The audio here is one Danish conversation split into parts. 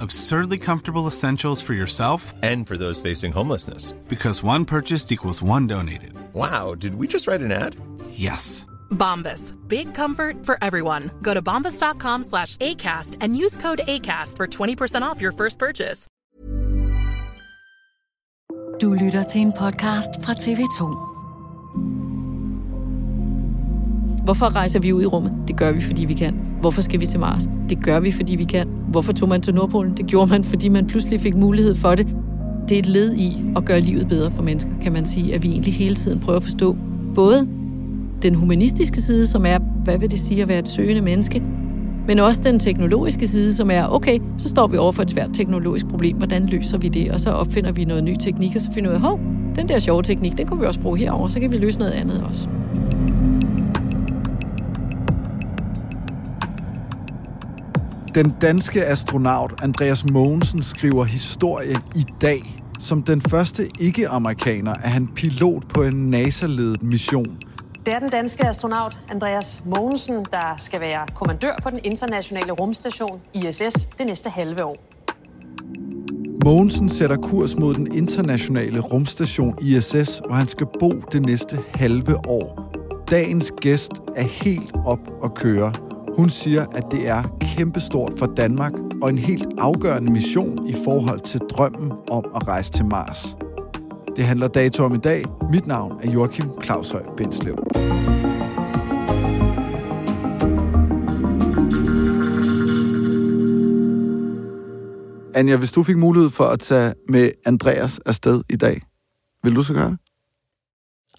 Absurdly comfortable essentials for yourself And for those facing homelessness. because one purchased equals one donated. Wow, did we just write an ad? Yes. Bombas. Big comfort for everyone. Go to bombas.com slash ACAST and use code ACAST for 20% off your first purchase. Du lytter til en podcast fra TV2. Hvorfor rejser vi ud i rummet? Det gør vi, fordi vi kan. Hvorfor skal vi til Mars? Det gør vi, fordi vi kan. Hvorfor tog man til Nordpolen? Det gjorde man, fordi man pludselig fik mulighed for det. Det er et led i at gøre livet bedre for mennesker, kan man sige, at vi egentlig hele tiden prøver at forstå både den humanistiske side, som er, hvad vil det sige at være et søgende menneske, men også den teknologiske side, som er, okay, så står vi over for et svært teknologisk problem, hvordan løser vi det? Og så opfinder vi noget ny teknik, og så finder vi ud af, hov, den der sjove teknik, den kunne vi også bruge herover, så kan vi løse noget andet også. Den danske astronaut Andreas Mogensen skriver historie i dag. Som den første ikke-amerikaner er han pilot på en NASA-ledet mission. Det er den danske astronaut Andreas Mogensen, der skal være kommandør på den internationale rumstation ISS det næste halve år. Mogensen sætter kurs mod den internationale rumstation ISS, hvor han skal bo det næste halve år. Dagens gæst er helt op at køre. Hun siger, at det er kæmpestort for Danmark og en helt afgørende mission i forhold til drømmen om at rejse til Mars. Det handler dato om i dag. Mit navn er Joachim Claushøj Bindslev. Anja, hvis du fik mulighed for at tage med Andreas afsted i dag, vil du så gøre det?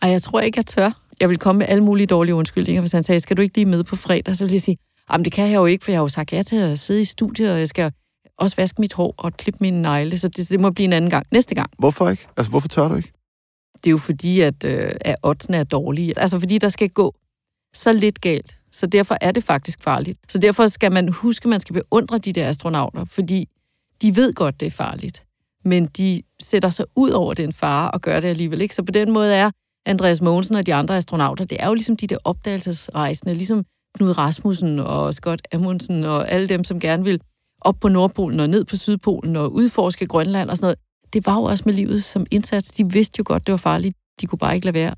Ej, jeg tror ikke, jeg tør. Jeg vil komme med alle mulige dårlige undskyldninger, hvis han sagde, skal du ikke lige med på fredag? Så vil jeg sige, jamen det kan jeg jo ikke, for jeg har jo sagt ja til at sidde i studiet, og jeg skal også vaske mit hår og klippe mine negle, så det, det må blive en anden gang. Næste gang. Hvorfor ikke? Altså, hvorfor tør du ikke? Det er jo fordi, at, øh, at oddsene er dårlige. Altså fordi der skal gå så lidt galt. Så derfor er det faktisk farligt. Så derfor skal man huske, at man skal beundre de der astronauter, fordi de ved godt, det er farligt. Men de sætter sig ud over den fare og gør det alligevel ikke. Så på den måde er Andreas Mogensen og de andre astronauter, det er jo ligesom de der opdagelsesrejsende, ligesom Knud Rasmussen og Scott Amundsen og alle dem, som gerne vil op på Nordpolen og ned på Sydpolen og udforske Grønland og sådan noget. Det var jo også med livet som indsats. De vidste jo godt, det var farligt. De kunne bare ikke lade være.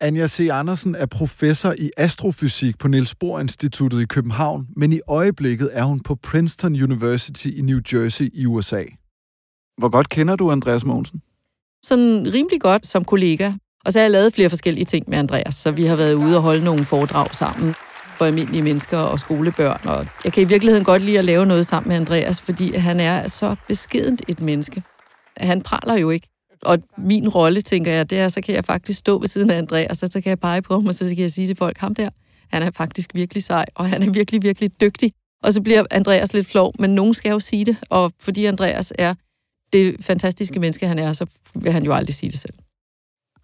Anja C. Andersen er professor i astrofysik på Niels Bohr Instituttet i København, men i øjeblikket er hun på Princeton University i New Jersey i USA. Hvor godt kender du Andreas Mogensen? Sådan rimelig godt som kollega. Og så har jeg lavet flere forskellige ting med Andreas, så vi har været ude og holde nogle foredrag sammen for almindelige mennesker og skolebørn. Og jeg kan i virkeligheden godt lide at lave noget sammen med Andreas, fordi han er så beskedent et menneske. Han praler jo ikke. Og min rolle, tænker jeg, det er, så kan jeg faktisk stå ved siden af Andreas, og så kan jeg pege på ham, og så kan jeg sige til folk, ham der, han er faktisk virkelig sej, og han er virkelig, virkelig dygtig. Og så bliver Andreas lidt flov, men nogen skal jo sige det, og fordi Andreas er det fantastiske menneske, han er, så vil han jo aldrig sige det selv.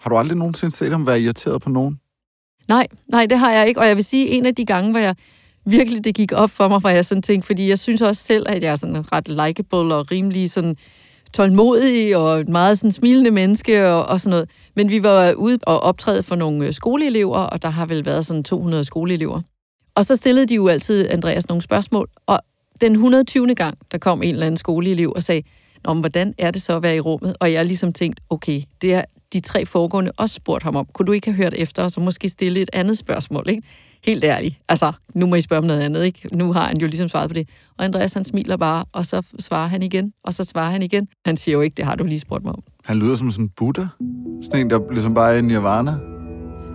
Har du aldrig nogensinde set ham være irriteret på nogen? Nej, nej, det har jeg ikke. Og jeg vil sige, en af de gange, hvor jeg virkelig det gik op for mig, hvor jeg sådan tænkte, fordi jeg synes også selv, at jeg er sådan ret likable og rimelig sådan tålmodig og et meget sådan smilende menneske og, og sådan noget. Men vi var ude og optræde for nogle øh, skoleelever, og der har vel været sådan 200 skoleelever. Og så stillede de jo altid Andreas nogle spørgsmål, og den 120. gang, der kom en eller anden skoleelev og sagde, Nå, men hvordan er det så at være i rummet? Og jeg ligesom tænkt, okay, det er de tre foregående også spurgt ham om. Kunne du ikke have hørt efter, og så måske stille et andet spørgsmål, ikke? Helt ærligt. Altså, nu må I spørge om noget andet, ikke? Nu har han jo ligesom svaret på det. Og Andreas, han smiler bare, og så svarer han igen, og så svarer han igen. Han siger jo ikke, det har du lige spurgt mig om. Han lyder som sådan en Buddha. Sådan en, der ligesom bare er i nirvana.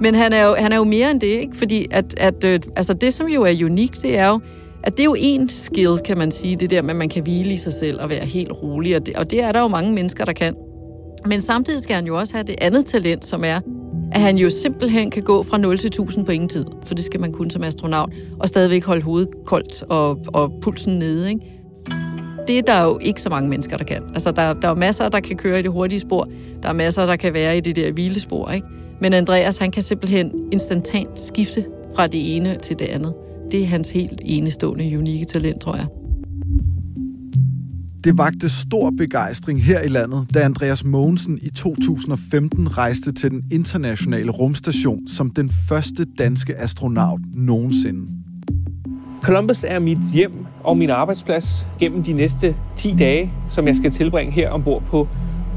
Men han er jo, han er jo mere end det, ikke? Fordi at, at øh, altså det, som jo er unikt, det er jo, at det er jo en skill, kan man sige, det der med, at man kan hvile i sig selv og være helt rolig, og det, og det er der jo mange mennesker, der kan. Men samtidig skal han jo også have det andet talent, som er, at han jo simpelthen kan gå fra 0 til 1000 på ingen tid, for det skal man kunne som astronaut, og stadigvæk holde hovedet koldt og, og pulsen nede, ikke? Det er der jo ikke så mange mennesker, der kan. Altså, der, der er masser, der kan køre i det hurtige spor. Der er masser, der kan være i det der hvilespor, ikke? Men Andreas, han kan simpelthen instantant skifte fra det ene til det andet. Det er hans helt enestående, unikke talent, tror jeg. Det vagte stor begejstring her i landet, da Andreas Mogensen i 2015 rejste til den internationale rumstation som den første danske astronaut nogensinde. Columbus er mit hjem og min arbejdsplads gennem de næste 10 dage, som jeg skal tilbringe her ombord på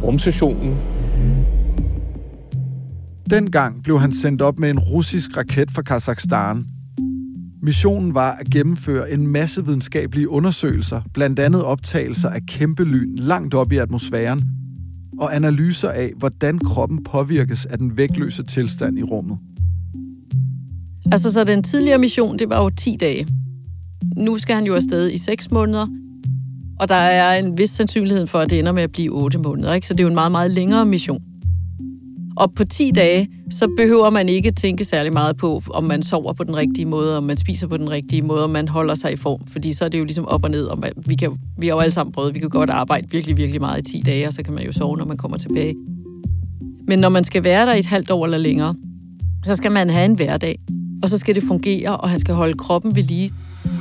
rumstationen. Dengang blev han sendt op med en russisk raket fra Kazakhstan, Missionen var at gennemføre en masse videnskabelige undersøgelser, blandt andet optagelser af kæmpe lyn langt op i atmosfæren, og analyser af, hvordan kroppen påvirkes af den vægtløse tilstand i rummet. Altså, så den tidligere mission, det var jo 10 dage. Nu skal han jo afsted i 6 måneder, og der er en vis sandsynlighed for, at det ender med at blive 8 måneder, ikke? Så det er jo en meget, meget længere mission. Og på 10 dage, så behøver man ikke tænke særlig meget på, om man sover på den rigtige måde, om man spiser på den rigtige måde, om man holder sig i form. Fordi så er det jo ligesom op og ned. Og man, vi, kan, vi har jo alle sammen prøvet, vi kan godt arbejde virkelig, virkelig meget i 10 dage, og så kan man jo sove, når man kommer tilbage. Men når man skal være der i et halvt år eller længere, så skal man have en hverdag. Og så skal det fungere, og han skal holde kroppen ved lige.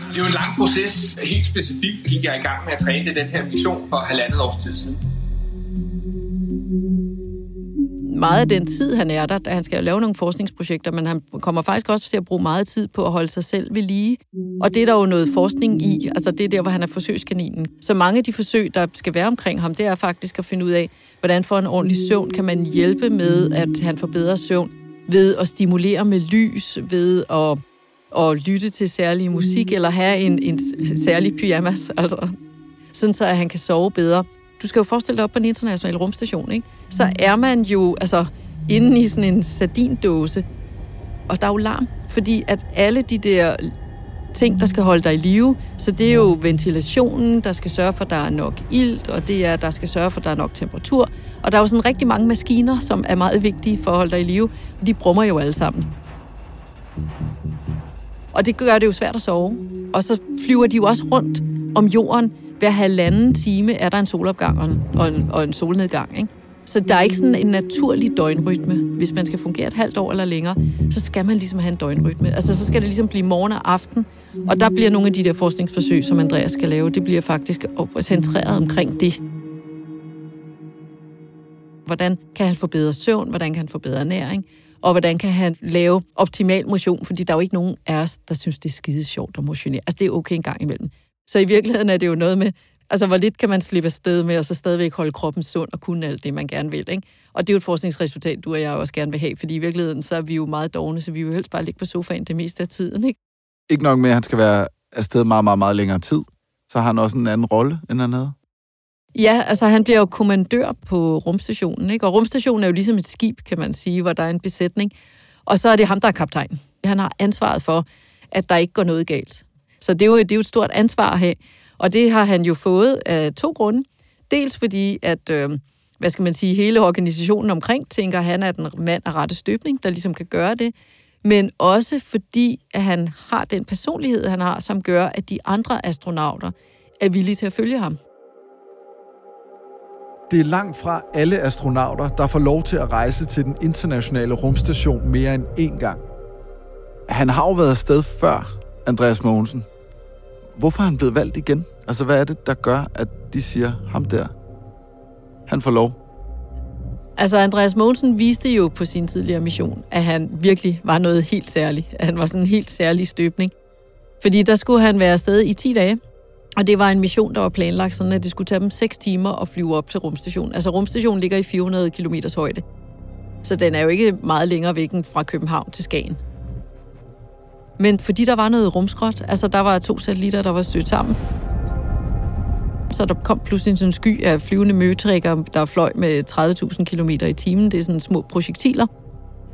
Det er jo en lang proces. Helt specifikt gik jeg i gang med at træne til den her mission for halvandet års tid siden meget af den tid, han er der, da han skal lave nogle forskningsprojekter, men han kommer faktisk også til at bruge meget tid på at holde sig selv ved lige. Og det er der jo noget forskning i, altså det er der, hvor han er forsøgskaninen. Så mange af de forsøg, der skal være omkring ham, det er faktisk at finde ud af, hvordan for en ordentlig søvn kan man hjælpe med, at han får bedre søvn ved at stimulere med lys, ved at, at lytte til særlig musik, eller have en, en særlig pyjamas, altså, sådan så at han kan sove bedre du skal jo forestille dig op på en international rumstation, ikke? så er man jo altså inde i sådan en sardindåse, og der er jo larm, fordi at alle de der ting, der skal holde dig i live, så det er jo ventilationen, der skal sørge for, at der er nok ilt, og det er, der skal sørge for, at der er nok temperatur, og der er jo sådan rigtig mange maskiner, som er meget vigtige for at holde dig i live, og de brummer jo alle sammen. Og det gør det jo svært at sove. Og så flyver de jo også rundt om jorden hver halvanden time er der en solopgang og en, og en solnedgang. Ikke? Så der er ikke sådan en naturlig døgnrytme. Hvis man skal fungere et halvt år eller længere, så skal man ligesom have en døgnrytme. Altså, så skal det ligesom blive morgen og aften. Og der bliver nogle af de der forskningsforsøg, som Andreas skal lave, det bliver faktisk centreret omkring det. Hvordan kan han få bedre søvn? Hvordan kan han få bedre næring? Og hvordan kan han lave optimal motion? Fordi der er jo ikke nogen af os, der synes, det er skide sjovt at motionere. Altså, det er okay en gang imellem. Så i virkeligheden er det jo noget med, altså hvor lidt kan man slippe afsted med, og så stadigvæk holde kroppen sund og kunne alt det, man gerne vil. Ikke? Og det er jo et forskningsresultat, du og jeg også gerne vil have, fordi i virkeligheden så er vi jo meget dogne, så vi vil helst bare ligge på sofaen det meste af tiden. Ikke, ikke nok med, at han skal være afsted meget, meget, meget længere tid, så har han også en anden rolle, end han havde. Ja, altså han bliver jo kommandør på rumstationen, ikke? og rumstationen er jo ligesom et skib, kan man sige, hvor der er en besætning, og så er det ham, der er kaptajn. Han har ansvaret for, at der ikke går noget galt. Så det er, jo, det er jo et stort ansvar at have. Og det har han jo fået af to grunde. Dels fordi, at øh, hvad skal man sige, hele organisationen omkring tænker, at han er den mand af rette støbning, der ligesom kan gøre det. Men også fordi, at han har den personlighed, han har, som gør, at de andre astronauter er villige til at følge ham. Det er langt fra alle astronauter, der får lov til at rejse til den internationale rumstation mere end én gang. Han har jo været afsted før, Andreas Mogensen. Hvorfor er han blevet valgt igen? Altså, hvad er det, der gør, at de siger ham der? han får lov. Altså, Andreas Mogensen viste jo på sin tidligere mission, at han virkelig var noget helt særligt. At han var sådan en helt særlig støbning. Fordi der skulle han være afsted i 10 dage, og det var en mission, der var planlagt sådan, at det skulle tage dem 6 timer at flyve op til rumstationen. Altså, rumstationen ligger i 400 km højde. Så den er jo ikke meget længere væk end fra København til Skagen. Men fordi der var noget rumskrot, altså der var to satellitter, der var stødt sammen, så der kom pludselig sådan en sky af flyvende møtrikker, der fløj med 30.000 km i timen. Det er sådan små projektiler.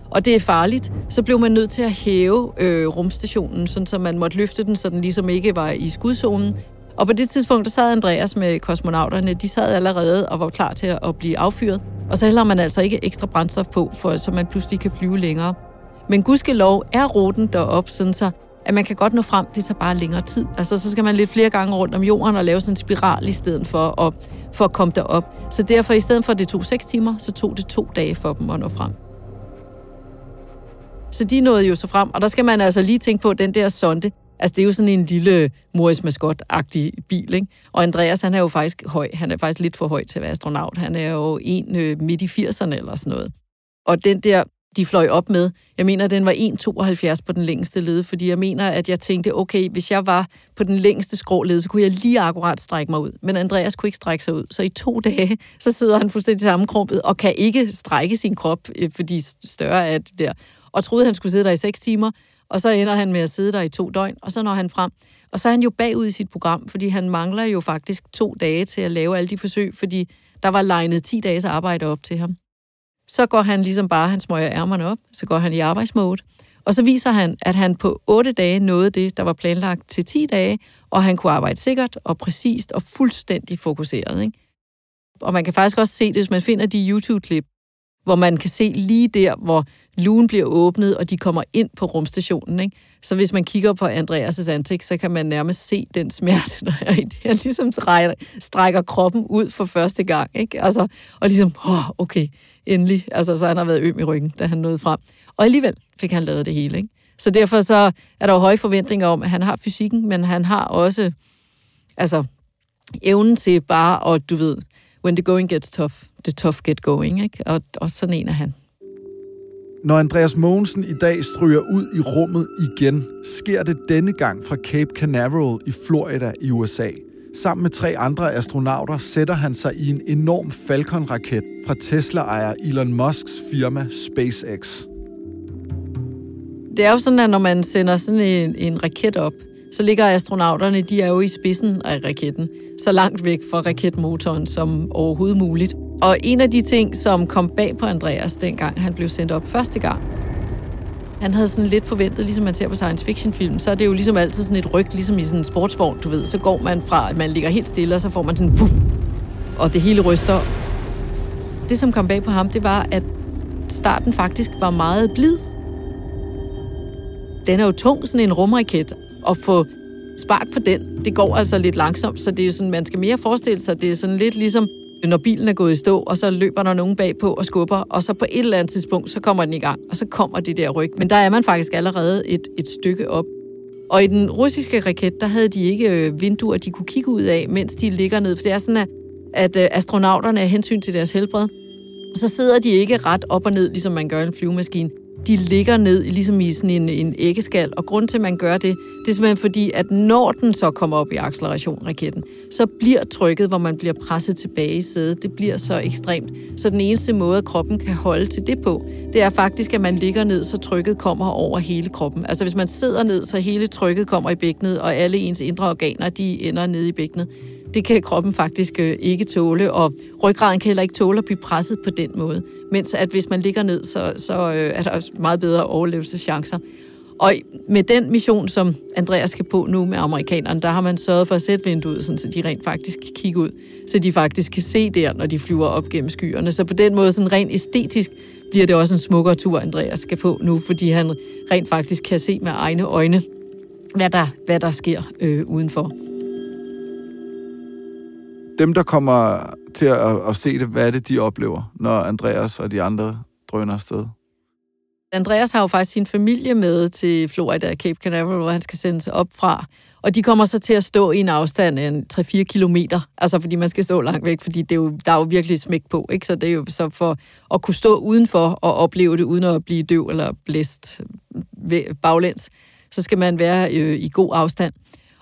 Og det er farligt. Så blev man nødt til at hæve øh, rumstationen, sådan så man måtte løfte den, så den ligesom ikke var i skudzonen. Og på det tidspunkt, der sad Andreas med kosmonauterne. De sad allerede og var klar til at blive affyret. Og så hælder man altså ikke ekstra brændstof på, for, så man pludselig kan flyve længere. Men gudskelov er ruten derop, sådan så at man kan godt nå frem, det tager bare længere tid. Altså, så skal man lidt flere gange rundt om jorden og lave sådan en spiral i stedet for at, for at komme derop. Så derfor, i stedet for at det tog 6 timer, så tog det to dage for dem at nå frem. Så de nåede jo så frem, og der skal man altså lige tænke på, den der sonde, altså det er jo sådan en lille Morris Mascot-agtig bil, ikke? Og Andreas, han er jo faktisk høj, han er faktisk lidt for høj til at være astronaut. Han er jo en øh, midt i 80'erne eller sådan noget. Og den der de fløj op med. Jeg mener, den var 1,72 på den længste led, fordi jeg mener, at jeg tænkte, okay, hvis jeg var på den længste skråled, så kunne jeg lige akkurat strække mig ud. Men Andreas kunne ikke strække sig ud. Så i to dage, så sidder han fuldstændig sammenkrumpet og kan ikke strække sin krop, øh, fordi større er det der. Og troede, han skulle sidde der i seks timer, og så ender han med at sidde der i to døgn, og så når han frem. Og så er han jo bagud i sit program, fordi han mangler jo faktisk to dage til at lave alle de forsøg, fordi der var legnet 10 dages arbejde op til ham. Så går han ligesom bare, han smøger ærmerne op, så går han i arbejdsmode, og så viser han, at han på 8 dage nåede det, der var planlagt til 10 dage, og han kunne arbejde sikkert og præcist og fuldstændig fokuseret. Ikke? Og man kan faktisk også se det, hvis man finder de YouTube-klip, hvor man kan se lige der, hvor lugen bliver åbnet, og de kommer ind på rumstationen. Ikke? Så hvis man kigger på Andreas' ansigt, så kan man nærmest se den smerte, når jeg ligesom strækker kroppen ud for første gang. Ikke? Altså, og ligesom, oh, okay, endelig. Altså, så han har været øm i ryggen, da han nåede frem. Og alligevel fik han lavet det hele. Ikke? Så derfor så er der jo høje forventninger om, at han har fysikken, men han har også altså, evnen til bare at, du ved, when the going gets tough, the tough get going. Ikke? Og, og sådan en er han. Når Andreas Mogensen i dag stryger ud i rummet igen, sker det denne gang fra Cape Canaveral i Florida i USA – Sammen med tre andre astronauter sætter han sig i en enorm Falcon-raket fra Tesla-ejer Elon Musks firma SpaceX. Det er jo sådan, at når man sender sådan en, en raket op, så ligger astronauterne, de er jo i spidsen af raketten, så langt væk fra raketmotoren som overhovedet muligt. Og en af de ting, som kom bag på Andreas, dengang han blev sendt op første gang, han havde sådan lidt forventet, ligesom man ser på science fiction film, så er det jo ligesom altid sådan et ryg, ligesom i sådan en sportsvogn, du ved. Så går man fra, at man ligger helt stille, og så får man sådan, puff, og det hele ryster. Det, som kom bag på ham, det var, at starten faktisk var meget blid. Den er jo tung, sådan en rumraket, og få spark på den, det går altså lidt langsomt, så det er jo sådan, man skal mere forestille sig, det er sådan lidt ligesom Øh, når bilen er gået i stå, og så løber der nogen bagpå og skubber, og så på et eller andet tidspunkt, så kommer den i gang, og så kommer det der ryg. Men der er man faktisk allerede et, et stykke op. Og i den russiske raket, der havde de ikke øh, vinduer, de kunne kigge ud af, mens de ligger ned. For det er sådan, at, at øh, astronauterne er hensyn til deres helbred. Så sidder de ikke ret op og ned, ligesom man gør i en flyvemaskine de ligger ned ligesom i sådan en, en æggeskal. Og grund til, at man gør det, det er simpelthen fordi, at når den så kommer op i acceleration, raketten, så bliver trykket, hvor man bliver presset tilbage i sædet, det bliver så ekstremt. Så den eneste måde, at kroppen kan holde til det på, det er faktisk, at man ligger ned, så trykket kommer over hele kroppen. Altså hvis man sidder ned, så hele trykket kommer i bækkenet, og alle ens indre organer, de ender nede i bækkenet det kan kroppen faktisk øh, ikke tåle, og ryggraden kan heller ikke tåle at blive presset på den måde. Mens at hvis man ligger ned, så, så øh, er der meget bedre overlevelseschancer. Og med den mission, som Andreas skal på nu med amerikanerne, der har man sørget for at sætte vinduet, sådan, så de rent faktisk kan kigge ud, så de faktisk kan se der, når de flyver op gennem skyerne. Så på den måde, sådan rent æstetisk, bliver det også en smukkere tur, Andreas skal på nu, fordi han rent faktisk kan se med egne øjne, hvad der, hvad der sker øh, udenfor dem, der kommer til at, at se det, hvad er det, de oplever, når Andreas og de andre drøner afsted? Andreas har jo faktisk sin familie med til Florida, Cape Canaveral, hvor han skal sendes op fra. Og de kommer så til at stå i en afstand af 3-4 kilometer, altså fordi man skal stå langt væk, fordi det er jo, der er jo virkelig smæk på, ikke? Så det er jo så for at kunne stå udenfor og opleve det, uden at blive døv eller blæst baglæns, så skal man være øh, i god afstand.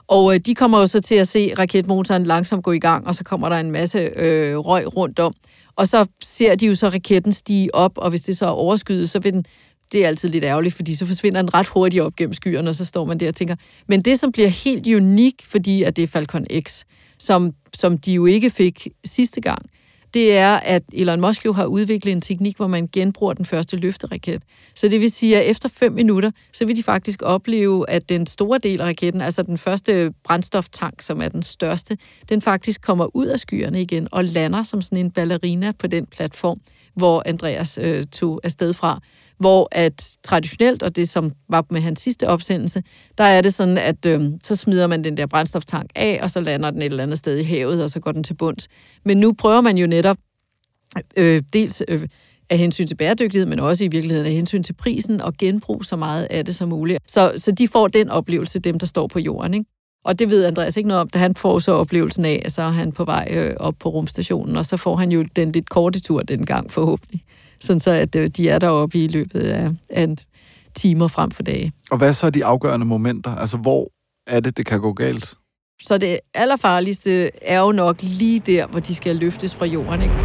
Og øh, de kommer jo så til at se raketmotoren langsomt gå i gang, og så kommer der en masse øh, røg rundt om. Og så ser de jo så raketten stige op, og hvis det så er overskyet, så vil den det er altid lidt ærgerligt, fordi så forsvinder den ret hurtigt op gennem skyerne, og så står man der og tænker. Men det, som bliver helt unik, fordi at det er Falcon X, som, som de jo ikke fik sidste gang, det er, at Elon Musk jo har udviklet en teknik, hvor man genbruger den første løfteraket. Så det vil sige, at efter fem minutter, så vil de faktisk opleve, at den store del af raketten, altså den første brændstoftank, som er den største, den faktisk kommer ud af skyerne igen og lander som sådan en ballerina på den platform, hvor Andreas øh, tog afsted fra hvor at traditionelt, og det som var med hans sidste opsendelse, der er det sådan, at øh, så smider man den der brændstoftank af, og så lander den et eller andet sted i havet, og så går den til bunds. Men nu prøver man jo netop øh, dels øh, af hensyn til bæredygtighed, men også i virkeligheden af hensyn til prisen, og genbrug så meget af det som muligt. Så, så de får den oplevelse, dem der står på jorden. Ikke? Og det ved Andreas ikke noget om, da han får så oplevelsen af, at så er han på vej øh, op på rumstationen, og så får han jo den lidt korte tur den gang forhåbentlig sådan så at øh, de er deroppe i løbet af, af timer frem for dage. Og hvad så er de afgørende momenter? Altså, hvor er det, det kan gå galt? Så det allerfarligste er jo nok lige der, hvor de skal løftes fra jorden, ikke?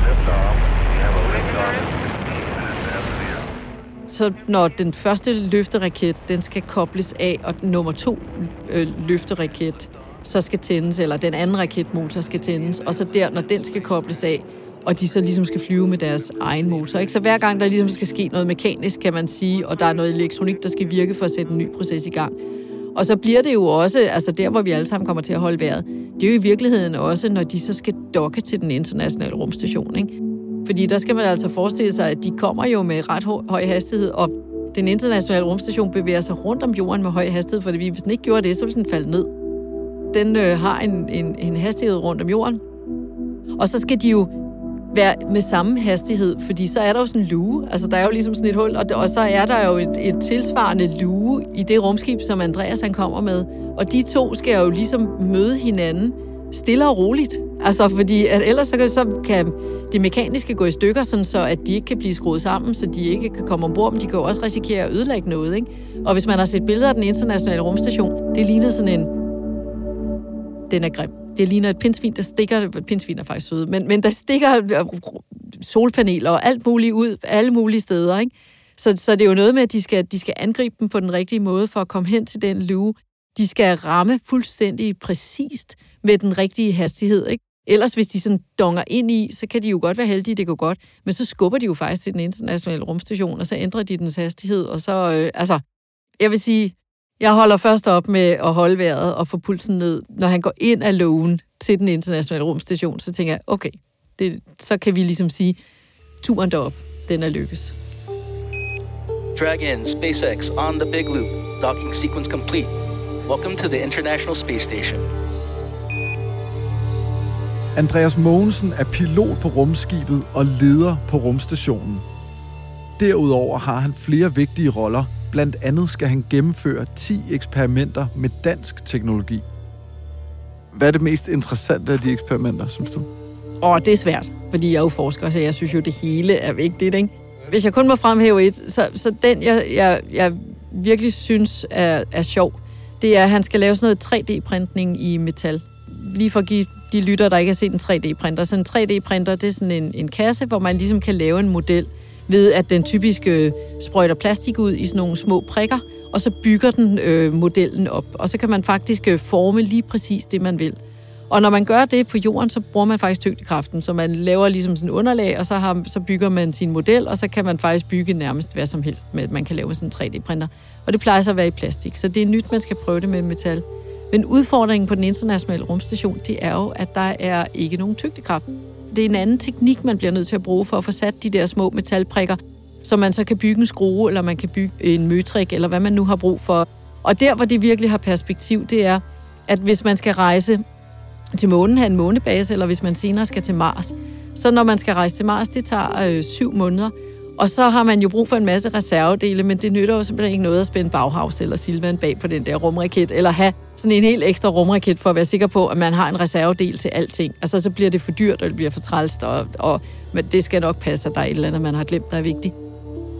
Så når den første løfteraket, den skal kobles af, og den nummer to øh, løfteraket så skal tændes, eller den anden raketmotor skal tændes, og så der, når den skal kobles af, og de så ligesom skal flyve med deres egen motor. Ikke? Så hver gang der ligesom skal ske noget mekanisk, kan man sige, og der er noget elektronik, der skal virke for at sætte en ny proces i gang. Og så bliver det jo også, altså der, hvor vi alle sammen kommer til at holde vejret, det er jo i virkeligheden også, når de så skal dokke til den internationale rumstation. Ikke? Fordi der skal man altså forestille sig, at de kommer jo med ret høj hastighed, og den internationale rumstation bevæger sig rundt om jorden med høj hastighed, for hvis den ikke gjorde det, så ville den falde ned. Den øh, har en, en, en hastighed rundt om jorden, og så skal de jo være med samme hastighed, fordi så er der jo sådan en luge, altså der er jo ligesom sådan et hul, og, og så er der jo et, et tilsvarende luge i det rumskib, som Andreas han kommer med, og de to skal jo ligesom møde hinanden stille og roligt, altså fordi at ellers så kan, så kan det mekaniske gå i stykker, sådan så at de ikke kan blive skruet sammen, så de ikke kan komme ombord, men de kan jo også risikere at ødelægge noget, ikke? Og hvis man har set billeder af den internationale rumstation, det ligner sådan en, den er grim det ligner et pindsvin, der stikker, pindsvin er faktisk søde, men, men der stikker øh, solpaneler og alt muligt ud, alle mulige steder, ikke? Så, så det er jo noget med, at de skal, de skal angribe dem på den rigtige måde for at komme hen til den luge. De skal ramme fuldstændig præcist med den rigtige hastighed, ikke? Ellers, hvis de sådan donger ind i, så kan de jo godt være heldige, det går godt. Men så skubber de jo faktisk til den internationale rumstation, og så ændrer de dens hastighed, og så, øh, altså, jeg vil sige, jeg holder først op med at holde vejret og få pulsen ned. Når han går ind af lågen til den internationale rumstation, så tænker jeg, okay, det, så kan vi ligesom sige, turen derop, den er lykkes. Dragon, SpaceX, on the big loop. Docking sequence complete. Welcome to the International Space Station. Andreas Mogensen er pilot på rumskibet og leder på rumstationen. Derudover har han flere vigtige roller – Blandt andet skal han gennemføre 10 eksperimenter med dansk teknologi. Hvad er det mest interessante af de eksperimenter, synes du? Åh, oh, det er svært, fordi jeg er jo forsker, så jeg synes jo, det hele er vigtigt. Ikke? Hvis jeg kun må fremhæve et, så, så den, jeg, jeg, jeg virkelig synes er, er sjov, det er, at han skal lave sådan noget 3D-printning i metal. Lige for at give de lytter, der ikke har set en 3D-printer. Så en 3D-printer, det er sådan en, en kasse, hvor man ligesom kan lave en model ved at den typiske øh, sprøjter plastik ud i sådan nogle små prikker, og så bygger den øh, modellen op. Og så kan man faktisk øh, forme lige præcis det, man vil. Og når man gør det på jorden, så bruger man faktisk tyngdekraften, så man laver ligesom sådan en underlag, og så, har, så bygger man sin model, og så kan man faktisk bygge nærmest hvad som helst, med, man kan lave sådan en 3D-printer. Og det plejer så at være i plastik, så det er nyt, man skal prøve det med metal. Men udfordringen på den internationale rumstation, det er jo, at der er ikke nogen tyngdekraft det er en anden teknik, man bliver nødt til at bruge for at få sat de der små metalprikker, så man så kan bygge en skrue, eller man kan bygge en møtrik, eller hvad man nu har brug for. Og der, hvor det virkelig har perspektiv, det er, at hvis man skal rejse til månen, have en månebase, eller hvis man senere skal til Mars, så når man skal rejse til Mars, det tager øh, syv måneder, og så har man jo brug for en masse reservedele, men det nytter jo simpelthen ikke noget at spænde Bauhaus eller Silvan bag på den der rumraket, eller have sådan en helt ekstra rumraket for at være sikker på, at man har en reservedel til alting. Altså så bliver det for dyrt, og det bliver for trælst, og, og men det skal nok passe, at der er et eller andet, man har glemt, der er vigtigt.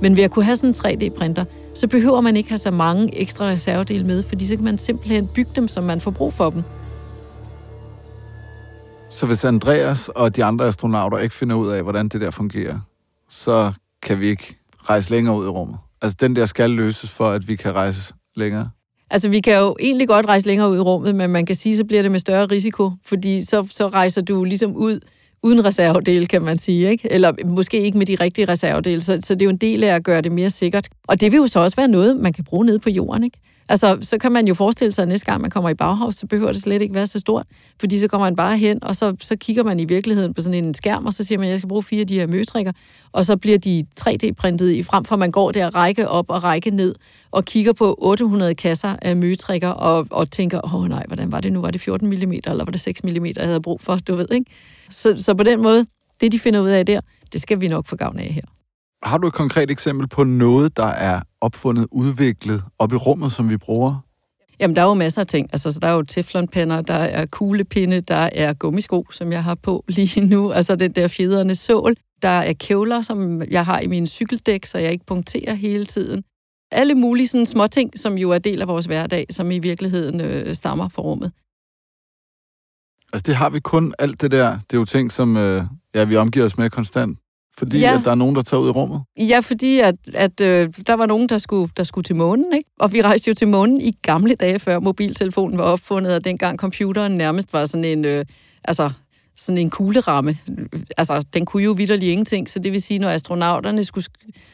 Men ved at kunne have sådan en 3D-printer, så behøver man ikke have så mange ekstra reservedele med, fordi så kan man simpelthen bygge dem, som man får brug for dem. Så hvis Andreas og de andre astronauter ikke finder ud af, hvordan det der fungerer, så kan vi ikke rejse længere ud i rummet. Altså, den der skal løses for, at vi kan rejse længere. Altså, vi kan jo egentlig godt rejse længere ud i rummet, men man kan sige, så bliver det med større risiko, fordi så, så rejser du ligesom ud uden reservedel, kan man sige, ikke? Eller måske ikke med de rigtige reservedele, så, så det er jo en del af at gøre det mere sikkert. Og det vil jo så også være noget, man kan bruge nede på jorden, ikke? Altså, så kan man jo forestille sig, at næste gang man kommer i Bauhaus, så behøver det slet ikke være så stort. Fordi så kommer man bare hen, og så, så kigger man i virkeligheden på sådan en skærm, og så siger man, at jeg skal bruge fire af de her møtrikker, og så bliver de 3D-printet i, frem for man går der række op og række ned, og kigger på 800 kasser af møtrikker, og, og tænker, åh oh, nej, hvordan var det nu? Var det 14 mm, eller var det 6 mm, jeg havde brug for? Du ved, ikke? Så, så på den måde, det de finder ud af der, det skal vi nok få gavn af her. Har du et konkret eksempel på noget, der er opfundet, udviklet op i rummet, som vi bruger? Jamen, der er jo masser af ting. Altså, så der er jo teflonpænder, der er kuglepinde, der er gummisko, som jeg har på lige nu. Altså, den der fjederne sål. Der er kævler, som jeg har i min cykeldæk, så jeg ikke punkterer hele tiden. Alle mulige sådan små ting, som jo er del af vores hverdag, som i virkeligheden øh, stammer fra rummet. Altså, det har vi kun alt det der. Det er jo ting, som øh, ja, vi omgiver os med konstant. Fordi ja. at der er nogen, der tager ud i rummet? Ja, fordi at, at øh, der var nogen, der skulle, der skulle til månen. Ikke? Og vi rejste jo til månen i gamle dage, før mobiltelefonen var opfundet, og dengang computeren nærmest var sådan en... Øh, altså, sådan en kugleramme. Altså, den kunne jo vidderlig ingenting, så det vil sige, når astronauterne skulle,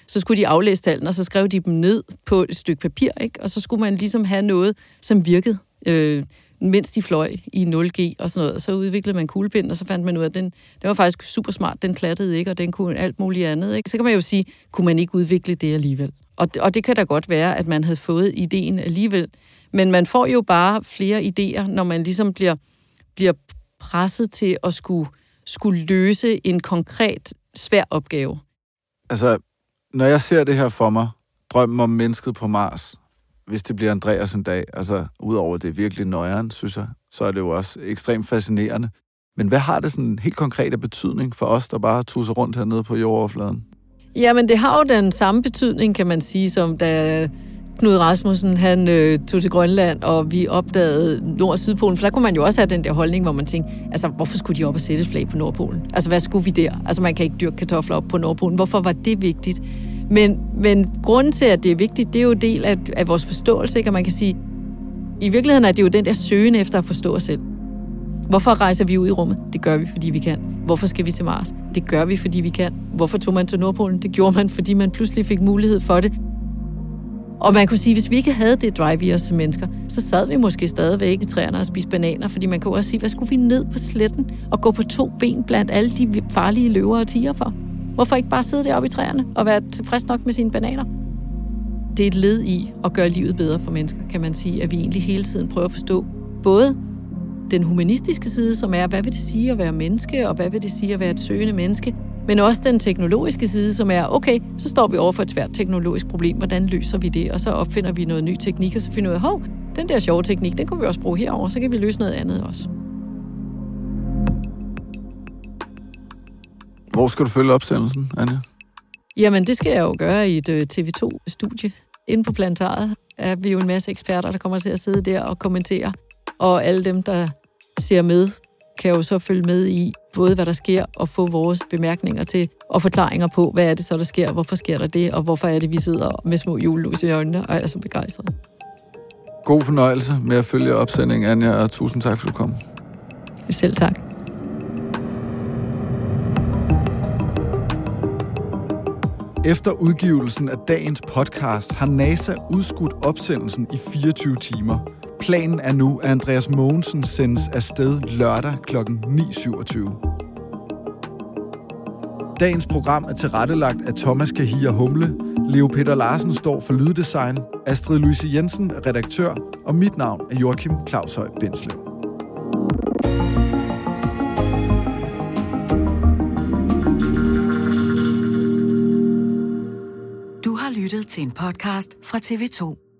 så skulle de aflæse tallene, og så skrev de dem ned på et stykke papir, ikke? og så skulle man ligesom have noget, som virkede. Øh, mens de fløj i 0G og sådan noget. Så udviklede man kuglepind, og så fandt man ud af, at den, den var faktisk super smart. Den klattede ikke, og den kunne alt muligt andet. Ikke? Så kan man jo sige, kunne man ikke udvikle det alligevel? Og, og det kan da godt være, at man havde fået ideen alligevel. Men man får jo bare flere idéer, når man ligesom bliver, bliver presset til at skulle, skulle løse en konkret, svær opgave. Altså, når jeg ser det her for mig, drømmen om mennesket på Mars, hvis det bliver Andreas en dag, altså udover det virkelig nøjeren, synes jeg, så er det jo også ekstremt fascinerende. Men hvad har det sådan helt konkret betydning for os, der bare tusser rundt hernede på jordoverfladen? Jamen, det har jo den samme betydning, kan man sige, som da Knud Rasmussen, han øh, tog til Grønland, og vi opdagede Nord- og Sydpolen, for der kunne man jo også have den der holdning, hvor man tænkte, altså, hvorfor skulle de op og sætte et flag på Nordpolen? Altså, hvad skulle vi der? Altså, man kan ikke dyrke kartofler op på Nordpolen. Hvorfor var det vigtigt? Men, men grunden til, at det er vigtigt, det er jo del af, af vores forståelse, ikke? Og man kan sige, i virkeligheden er det jo den der søgen efter at forstå os selv. Hvorfor rejser vi ud i rummet? Det gør vi, fordi vi kan. Hvorfor skal vi til Mars? Det gør vi, fordi vi kan. Hvorfor tog man til Nordpolen? Det gjorde man, fordi man pludselig fik mulighed for det. Og man kunne sige, hvis vi ikke havde det drive i os som mennesker, så sad vi måske stadigvæk i træerne og spiste bananer, fordi man kunne også sige, hvad skulle vi ned på sletten og gå på to ben blandt alle de farlige løver og tiger for? Hvorfor ikke bare sidde deroppe i træerne og være tilfreds nok med sine bananer? Det er et led i at gøre livet bedre for mennesker, kan man sige, at vi egentlig hele tiden prøver at forstå både den humanistiske side, som er, hvad vil det sige at være menneske, og hvad vil det sige at være et søgende menneske, men også den teknologiske side, som er, okay, så står vi over for et svært teknologisk problem, hvordan løser vi det? Og så opfinder vi noget ny teknik, og så finder vi ud af, hov, den der sjove teknik, den kunne vi også bruge herover, så kan vi løse noget andet også. Hvor skal du følge opsendelsen, Anja? Jamen, det skal jeg jo gøre i et øh, TV2-studie. Inde på plantaret er vi jo en masse eksperter, der kommer til at sidde der og kommentere. Og alle dem, der ser med, kan jo så følge med i både, hvad der sker, og få vores bemærkninger til og forklaringer på, hvad er det så, der sker, hvorfor sker der det, og hvorfor er det, vi sidder med små julelus i øjnene og er så begejstrede. God fornøjelse med at følge opsendingen, Anja, og tusind tak, for at du kom. Selv tak. Efter udgivelsen af dagens podcast har NASA udskudt opsendelsen i 24 timer. Planen er nu, at Andreas Mogensen sendes afsted lørdag kl. 9.27. Dagens program er tilrettelagt af Thomas Kahir Humle. Leo Peter Larsen står for lyddesign. Astrid Louise Jensen er redaktør. Og mit navn er Joachim Claushøj Bindslev. Til en podcast fra TV2.